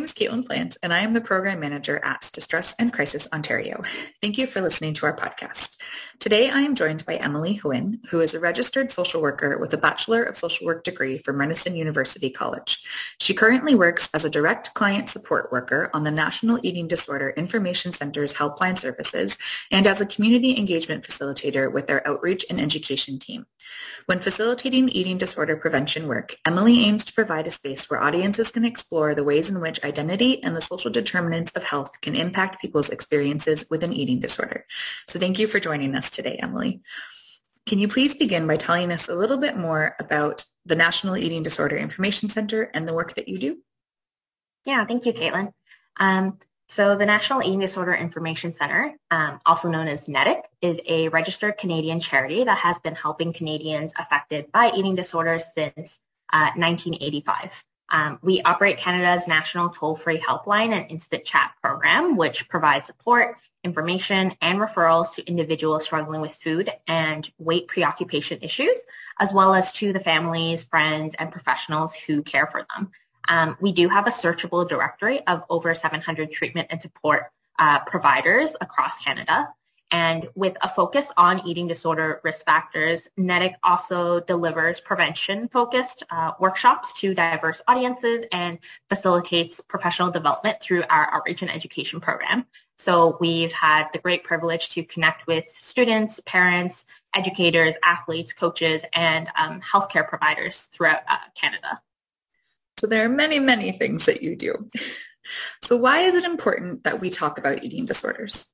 My Plant, and I am the Program Manager at Distress and Crisis Ontario. Thank you for listening to our podcast. Today, I am joined by Emily Huynh, who is a registered social worker with a Bachelor of Social Work degree from Renison University College. She currently works as a direct client support worker on the National Eating Disorder Information Center's Helpline Services and as a community engagement facilitator with their outreach and education team. When facilitating eating disorder prevention work, Emily aims to provide a space where audiences can explore the ways in which identity and the social determinants of health can impact people's experiences with an eating disorder. So thank you for joining us today, Emily. Can you please begin by telling us a little bit more about the National Eating Disorder Information Center and the work that you do? Yeah, thank you, Caitlin. Um, so the National Eating Disorder Information Center, um, also known as NEDIC, is a registered Canadian charity that has been helping Canadians affected by eating disorders since uh, 1985. Um, we operate Canada's national toll-free helpline and instant chat program, which provides support information and referrals to individuals struggling with food and weight preoccupation issues, as well as to the families, friends, and professionals who care for them. Um, we do have a searchable directory of over 700 treatment and support uh, providers across Canada. And with a focus on eating disorder risk factors, NEDIC also delivers prevention-focused uh, workshops to diverse audiences and facilitates professional development through our outreach and education program. So we've had the great privilege to connect with students, parents, educators, athletes, coaches, and um, healthcare providers throughout uh, Canada. So there are many, many things that you do. So why is it important that we talk about eating disorders?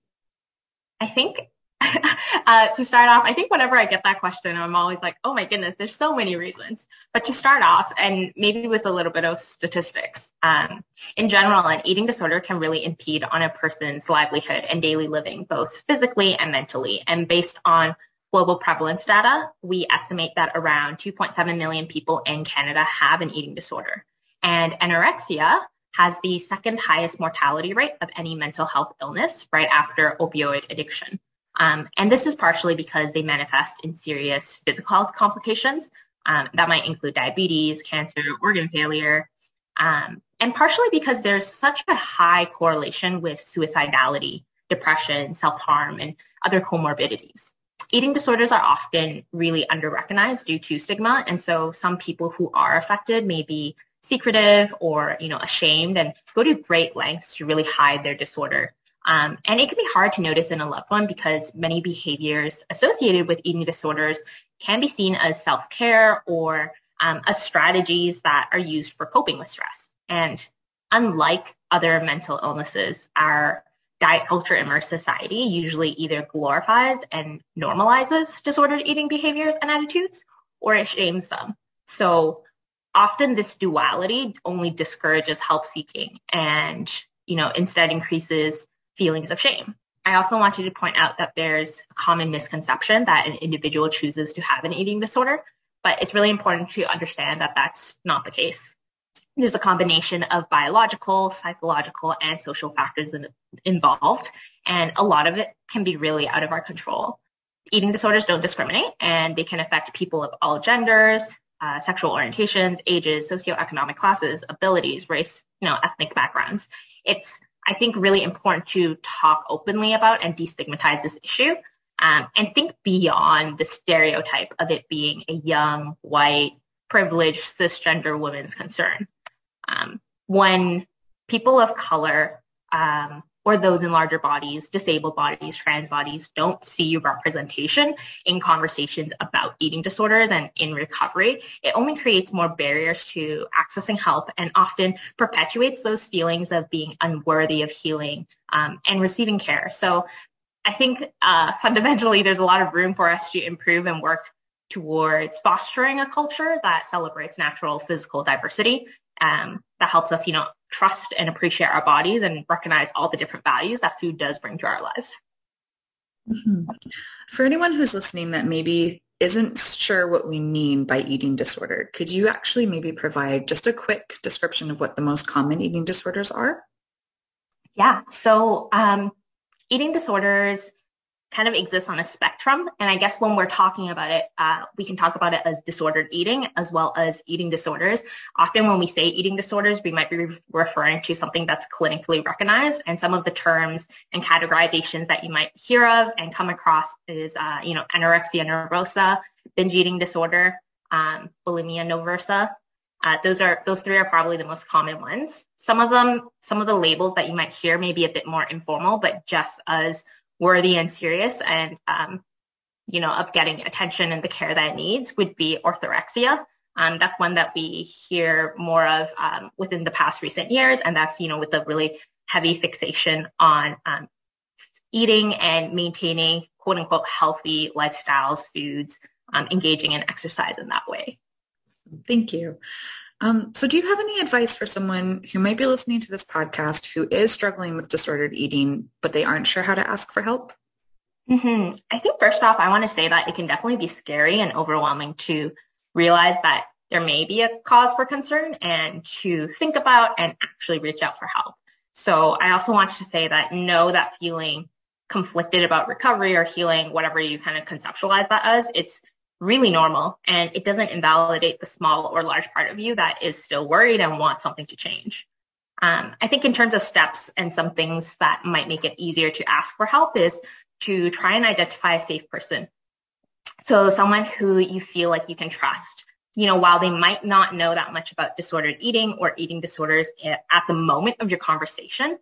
I think uh, to start off, I think whenever I get that question, I'm always like, oh my goodness, there's so many reasons. But to start off, and maybe with a little bit of statistics, um, in general, an eating disorder can really impede on a person's livelihood and daily living, both physically and mentally. And based on global prevalence data, we estimate that around 2.7 million people in Canada have an eating disorder. And anorexia has the second highest mortality rate of any mental health illness right after opioid addiction. Um, and this is partially because they manifest in serious physical health complications. Um, that might include diabetes, cancer, organ failure, um, and partially because there's such a high correlation with suicidality, depression, self-harm, and other comorbidities. Eating disorders are often really underrecognized due to stigma, and so some people who are affected may be secretive or you know ashamed and go to great lengths to really hide their disorder. Um, and it can be hard to notice in a loved one because many behaviors associated with eating disorders can be seen as self-care or um, as strategies that are used for coping with stress. And unlike other mental illnesses, our diet culture in our society usually either glorifies and normalizes disordered eating behaviors and attitudes or it shames them. So often this duality only discourages help seeking and, you know, instead increases feelings of shame. I also wanted to point out that there's a common misconception that an individual chooses to have an eating disorder, but it's really important to understand that that's not the case. There's a combination of biological, psychological, and social factors in, involved, and a lot of it can be really out of our control. Eating disorders don't discriminate, and they can affect people of all genders, uh, sexual orientations, ages, socioeconomic classes, abilities, race, you know, ethnic backgrounds. It's, I think, really important to talk openly about and destigmatize this issue um, and think beyond the stereotype of it being a young, white, privileged, cisgender woman's concern. Um, when people of color um, or those in larger bodies, disabled bodies, trans bodies, don't see representation in conversations about eating disorders and in recovery, it only creates more barriers to accessing help and often perpetuates those feelings of being unworthy of healing um, and receiving care. So I think uh, fundamentally there's a lot of room for us to improve and work towards fostering a culture that celebrates natural physical diversity um, that helps us, you know, trust and appreciate our bodies and recognize all the different values that food does bring to our lives. Mm-hmm. For anyone who's listening that maybe isn't sure what we mean by eating disorder, could you actually maybe provide just a quick description of what the most common eating disorders are? Yeah, so um, eating disorders kind of exists on a spectrum. And I guess when we're talking about it, uh, we can talk about it as disordered eating as well as eating disorders. Often when we say eating disorders, we might be re- referring to something that's clinically recognized. And some of the terms and categorizations that you might hear of and come across is, uh, you know, anorexia nervosa, binge eating disorder, um, bulimia nervosa. Uh, those are those three are probably the most common ones. Some of them, some of the labels that you might hear may be a bit more informal, but just as worthy and serious and, um, you know, of getting attention and the care that it needs would be orthorexia. Um, that's one that we hear more of um, within the past recent years, and that's you know with a really heavy fixation on um, eating and maintaining quote unquote healthy lifestyles, foods, um, engaging in exercise in that way. Thank you. Um, so do you have any advice for someone who might be listening to this podcast who is struggling with disordered eating, but they aren't sure how to ask for help? Mm-hmm. I think first off, I want to say that it can definitely be scary and overwhelming to realize that there may be a cause for concern and to think about and actually reach out for help. So I also want to say that know that feeling conflicted about recovery or healing, whatever you kind of conceptualize that as, it's really normal and it doesn't invalidate the small or large part of you that is still worried and wants something to change. Um, I think in terms of steps and some things that might make it easier to ask for help is to try and identify a safe person. So someone who you feel like you can trust. You know, while they might not know that much about disordered eating or eating disorders at the moment of your conversation,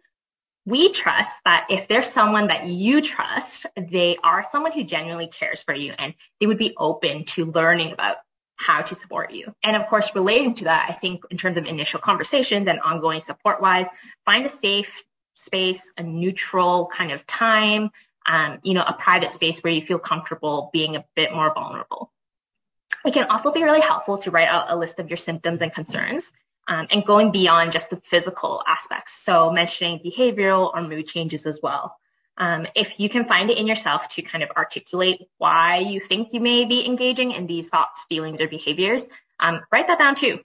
we trust that if there's someone that you trust, they are someone who genuinely cares for you and they would be open to learning about how to support you. And of course, relating to that, I think in terms of initial conversations and ongoing support wise, find a safe space, a neutral kind of time, um, you know, a private space where you feel comfortable being a bit more vulnerable. It can also be really helpful to write out a list of your symptoms and concerns um, and going beyond just the physical aspects. So mentioning behavioral or mood changes as well. Um, if you can find it in yourself to kind of articulate why you think you may be engaging in these thoughts, feelings, or behaviors, um, write that down too.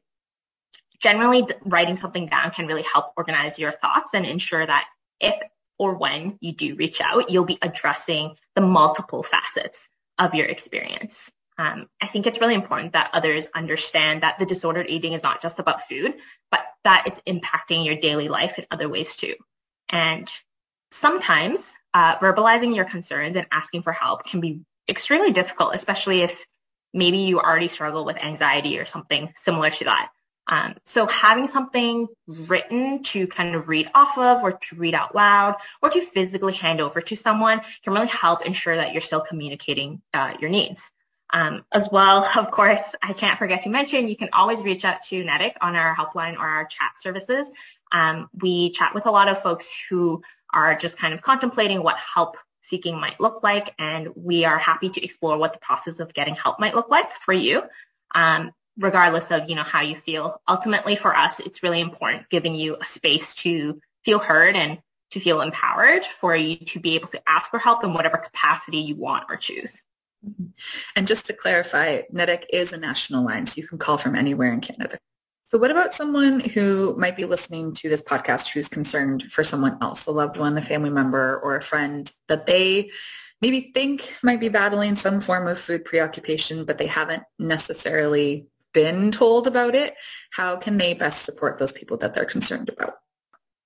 Generally, writing something down can really help organize your thoughts and ensure that if or when you do reach out, you'll be addressing the multiple facets of your experience. Um, I think it's really important that others understand that the disordered eating is not just about food, but that it's impacting your daily life in other ways too. And sometimes uh, verbalizing your concerns and asking for help can be extremely difficult, especially if maybe you already struggle with anxiety or something similar to that. Um, so having something written to kind of read off of or to read out loud or to physically hand over to someone can really help ensure that you're still communicating uh, your needs. Um, as well, of course, I can't forget to mention, you can always reach out to NEDIC on our helpline or our chat services. Um, we chat with a lot of folks who are just kind of contemplating what help seeking might look like, and we are happy to explore what the process of getting help might look like for you, um, regardless of you know how you feel. Ultimately, for us, it's really important giving you a space to feel heard and to feel empowered for you to be able to ask for help in whatever capacity you want or choose. And just to clarify, NEDIC is a national line, so you can call from anywhere in Canada. So what about someone who might be listening to this podcast who's concerned for someone else, a loved one, a family member, or a friend that they maybe think might be battling some form of food preoccupation, but they haven't necessarily been told about it? How can they best support those people that they're concerned about?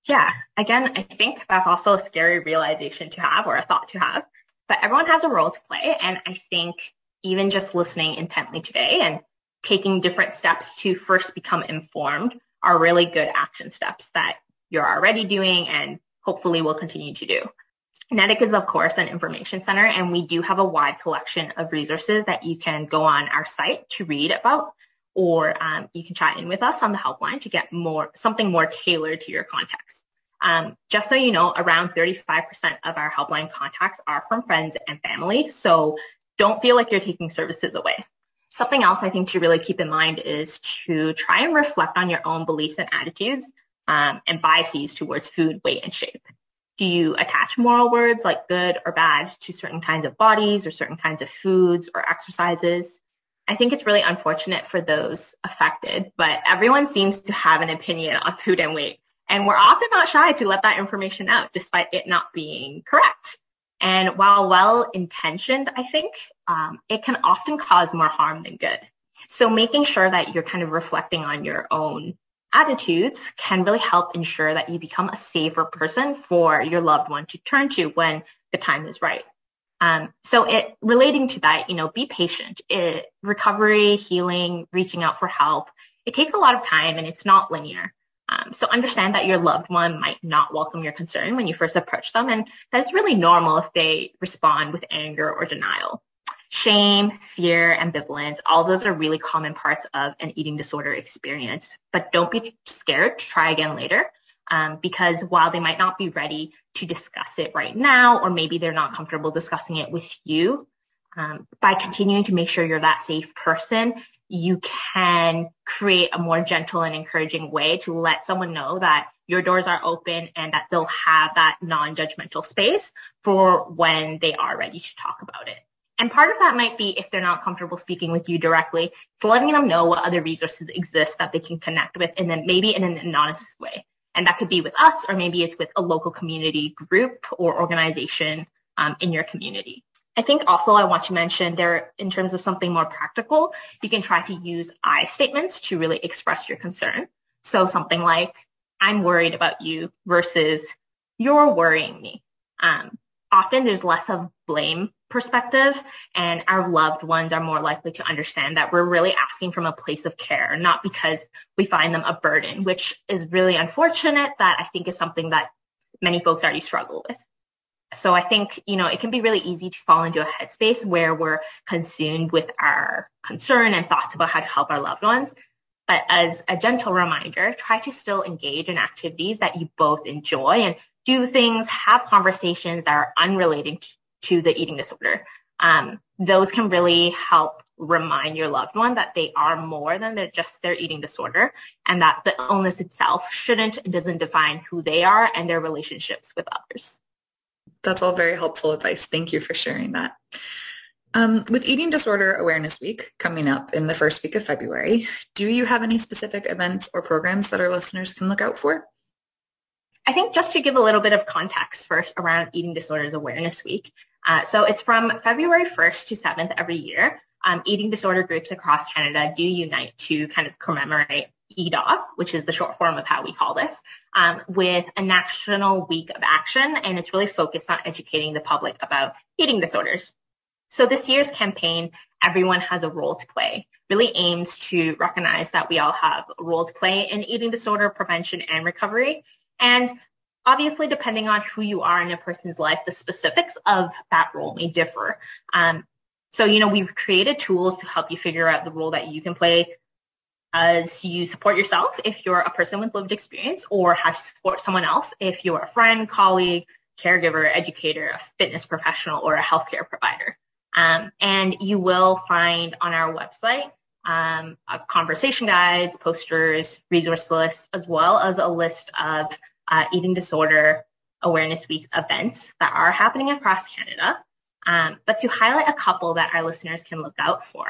Yeah, again, I think that's also a scary realization to have or a thought to have but everyone has a role to play. And I think even just listening intently today and taking different steps to first become informed are really good action steps that you're already doing and hopefully will continue to do. NEDIC is, of course, an information center, and we do have a wide collection of resources that you can go on our site to read about, or um, you can chat in with us on the helpline to get more something more tailored to your context. Um, just so you know, around 35% of our helpline contacts are from friends and family, so don't feel like you're taking services away. Something else I think to really keep in mind is to try and reflect on your own beliefs and attitudes um, and biases towards food, weight, and shape. Do you attach moral words like good or bad to certain kinds of bodies or certain kinds of foods or exercises? I think it's really unfortunate for those affected, but everyone seems to have an opinion on food and weight. And we're often not shy to let that information out despite it not being correct. And while well-intentioned, I think, um, it can often cause more harm than good. So making sure that you're kind of reflecting on your own attitudes can really help ensure that you become a safer person for your loved one to turn to when the time is right. Um, so it relating to that, you know, be patient. It, recovery, healing, reaching out for help, it takes a lot of time and it's not linear. Um, so understand that your loved one might not welcome your concern when you first approach them and that it's really normal if they respond with anger or denial shame, fear, ambivalence, all those are really common parts of an eating disorder experience. But don't be scared to try again later um, because while they might not be ready to discuss it right now, or maybe they're not comfortable discussing it with you, um, by continuing to make sure you're that safe person, you can create a more gentle and encouraging way to let someone know that your doors are open and that they'll have that non-judgmental space for when they are ready to talk about it. And part of that might be if they're not comfortable speaking with you directly, it's letting them know what other resources exist that they can connect with and then maybe in an anonymous way. And that could be with us or maybe it's with a local community group or organization um, in your community. I think also I want to mention there, in terms of something more practical, you can try to use I statements to really express your concern. So something like, I'm worried about you versus you're worrying me. Um, often there's less of blame perspective and our loved ones are more likely to understand that we're really asking from a place of care, not because we find them a burden, which is really unfortunate that I think is something that many folks already struggle with. So I think, you know, it can be really easy to fall into a headspace where we're consumed with our concern and thoughts about how to help our loved ones. But as a gentle reminder, try to still engage in activities that you both enjoy and do things, have conversations that are unrelated to the eating disorder. Um, those can really help remind your loved one that they are more than they're just their eating disorder and that the illness itself shouldn't and doesn't define who they are and their relationships with others. That's all very helpful advice. Thank you for sharing that. Um, with Eating Disorder Awareness Week coming up in the first week of February, do you have any specific events or programs that our listeners can look out for? I think just to give a little bit of context first around Eating Disorders Awareness Week, uh, so it's from February 1st to 7th every year. Um, eating disorder groups across Canada do unite to kind of commemorate EDAW, which is the short form of how we call this, um, with a national week of action, and it's really focused on educating the public about eating disorders. So this year's campaign, Everyone Has a Role to Play, really aims to recognize that we all have a role to play in eating disorder prevention and recovery, and obviously, depending on who you are in a person's life, the specifics of that role may differ. Um, so, you know, we've created tools to help you figure out the role that you can play as you support yourself if you're a person with lived experience or how to support someone else if you're a friend, colleague, caregiver, educator, a fitness professional, or a healthcare provider. Um, and you will find on our website um, conversation guides, posters, resource lists, as well as a list of uh, eating disorder awareness week events that are happening across Canada. Um, but to highlight a couple that our listeners can look out for,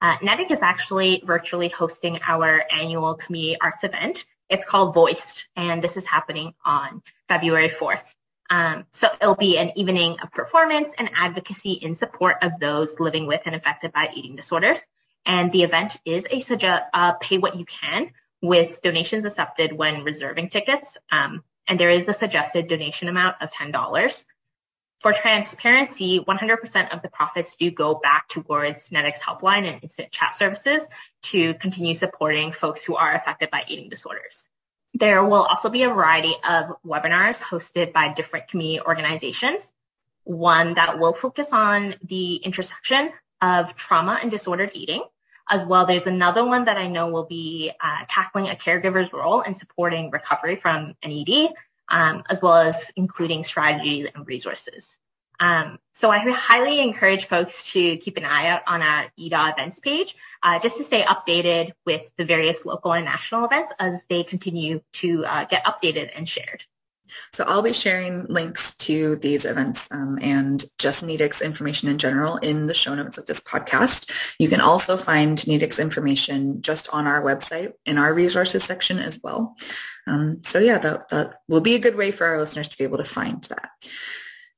uh, NEDIC is actually virtually hosting our annual community arts event. It's called Voiced, and this is happening on February 4th. Um, so it'll be an evening of performance and advocacy in support of those living with and affected by eating disorders. And the event is a suggest, uh, pay what you can with donations accepted when reserving tickets. Um, and there is a suggested donation amount of $10. For transparency, 100% of the profits do go back towards NEDIC's Helpline and instant chat services to continue supporting folks who are affected by eating disorders. There will also be a variety of webinars hosted by different community organizations. One that will focus on the intersection of trauma and disordered eating. As well, there's another one that I know will be uh, tackling a caregiver's role in supporting recovery from an ED um, as well as including strategies and resources. Um, so I highly encourage folks to keep an eye out on our EDA events page uh, just to stay updated with the various local and national events as they continue to uh, get updated and shared. So I'll be sharing links to these events um, and just NEDIC's information in general in the show notes of this podcast. You can also find NEDIC's information just on our website in our resources section as well. Um, so yeah, that, that will be a good way for our listeners to be able to find that.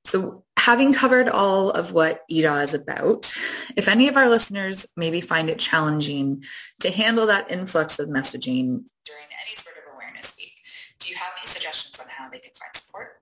So having covered all of what EDA is about, if any of our listeners maybe find it challenging to handle that influx of messaging during any sort of awareness week, do you have any suggestions on how they can find support?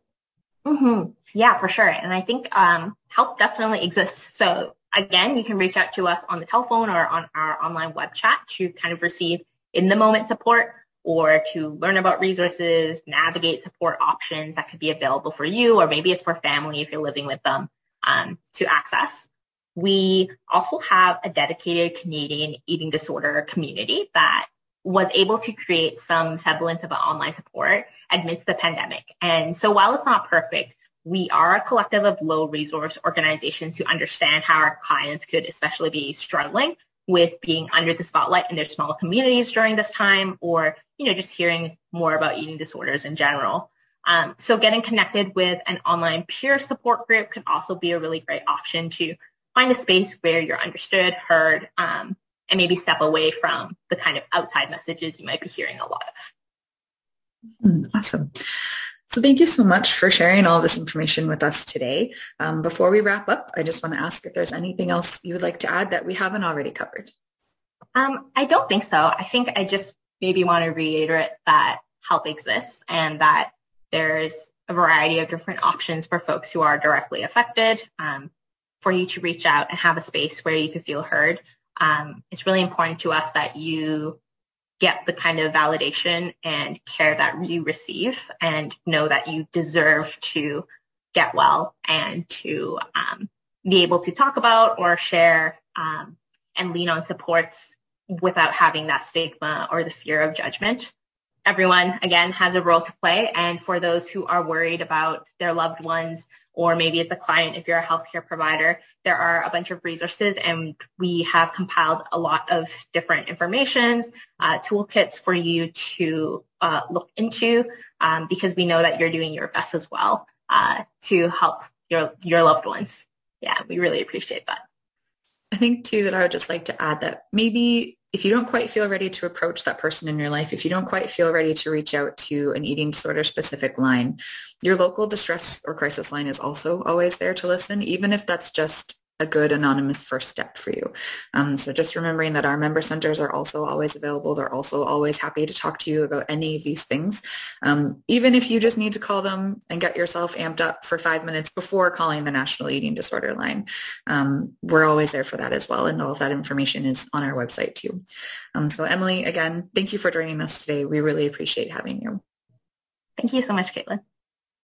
Mm-hmm. Yeah, for sure. And I think um, help definitely exists. So again, you can reach out to us on the telephone or on our online web chat to kind of receive in the moment support or to learn about resources, navigate support options that could be available for you, or maybe it's for family if you're living with them um, to access. We also have a dedicated Canadian eating disorder community that was able to create some semblance of an online support amidst the pandemic. And so while it's not perfect, we are a collective of low resource organizations who understand how our clients could especially be struggling with being under the spotlight in their small communities during this time or, you know, just hearing more about eating disorders in general. Um, so getting connected with an online peer support group could also be a really great option to find a space where you're understood, heard, um, and maybe step away from the kind of outside messages you might be hearing a lot of. Hmm, awesome. So thank you so much for sharing all this information with us today. Um, before we wrap up, I just want to ask if there's anything else you would like to add that we haven't already covered. Um, I don't think so. I think I just maybe want to reiterate that help exists and that there's a variety of different options for folks who are directly affected um, for you to reach out and have a space where you can feel heard. Um, it's really important to us that you get the kind of validation and care that you receive and know that you deserve to get well and to um, be able to talk about or share um, and lean on supports without having that stigma or the fear of judgment everyone, again, has a role to play. And for those who are worried about their loved ones, or maybe it's a client if you're a healthcare provider, there are a bunch of resources and we have compiled a lot of different informations, uh, toolkits for you to uh, look into um, because we know that you're doing your best as well uh, to help your, your loved ones. Yeah, we really appreciate that. I think too that I would just like to add that maybe if you don't quite feel ready to approach that person in your life, if you don't quite feel ready to reach out to an eating disorder specific line, your local distress or crisis line is also always there to listen, even if that's just a good anonymous first step for you. Um, so just remembering that our member centers are also always available. They're also always happy to talk to you about any of these things. Um, even if you just need to call them and get yourself amped up for five minutes before calling the National Eating Disorder Line, um, we're always there for that as well. And all of that information is on our website too. Um, so Emily, again, thank you for joining us today. We really appreciate having you. Thank you so much, Caitlin.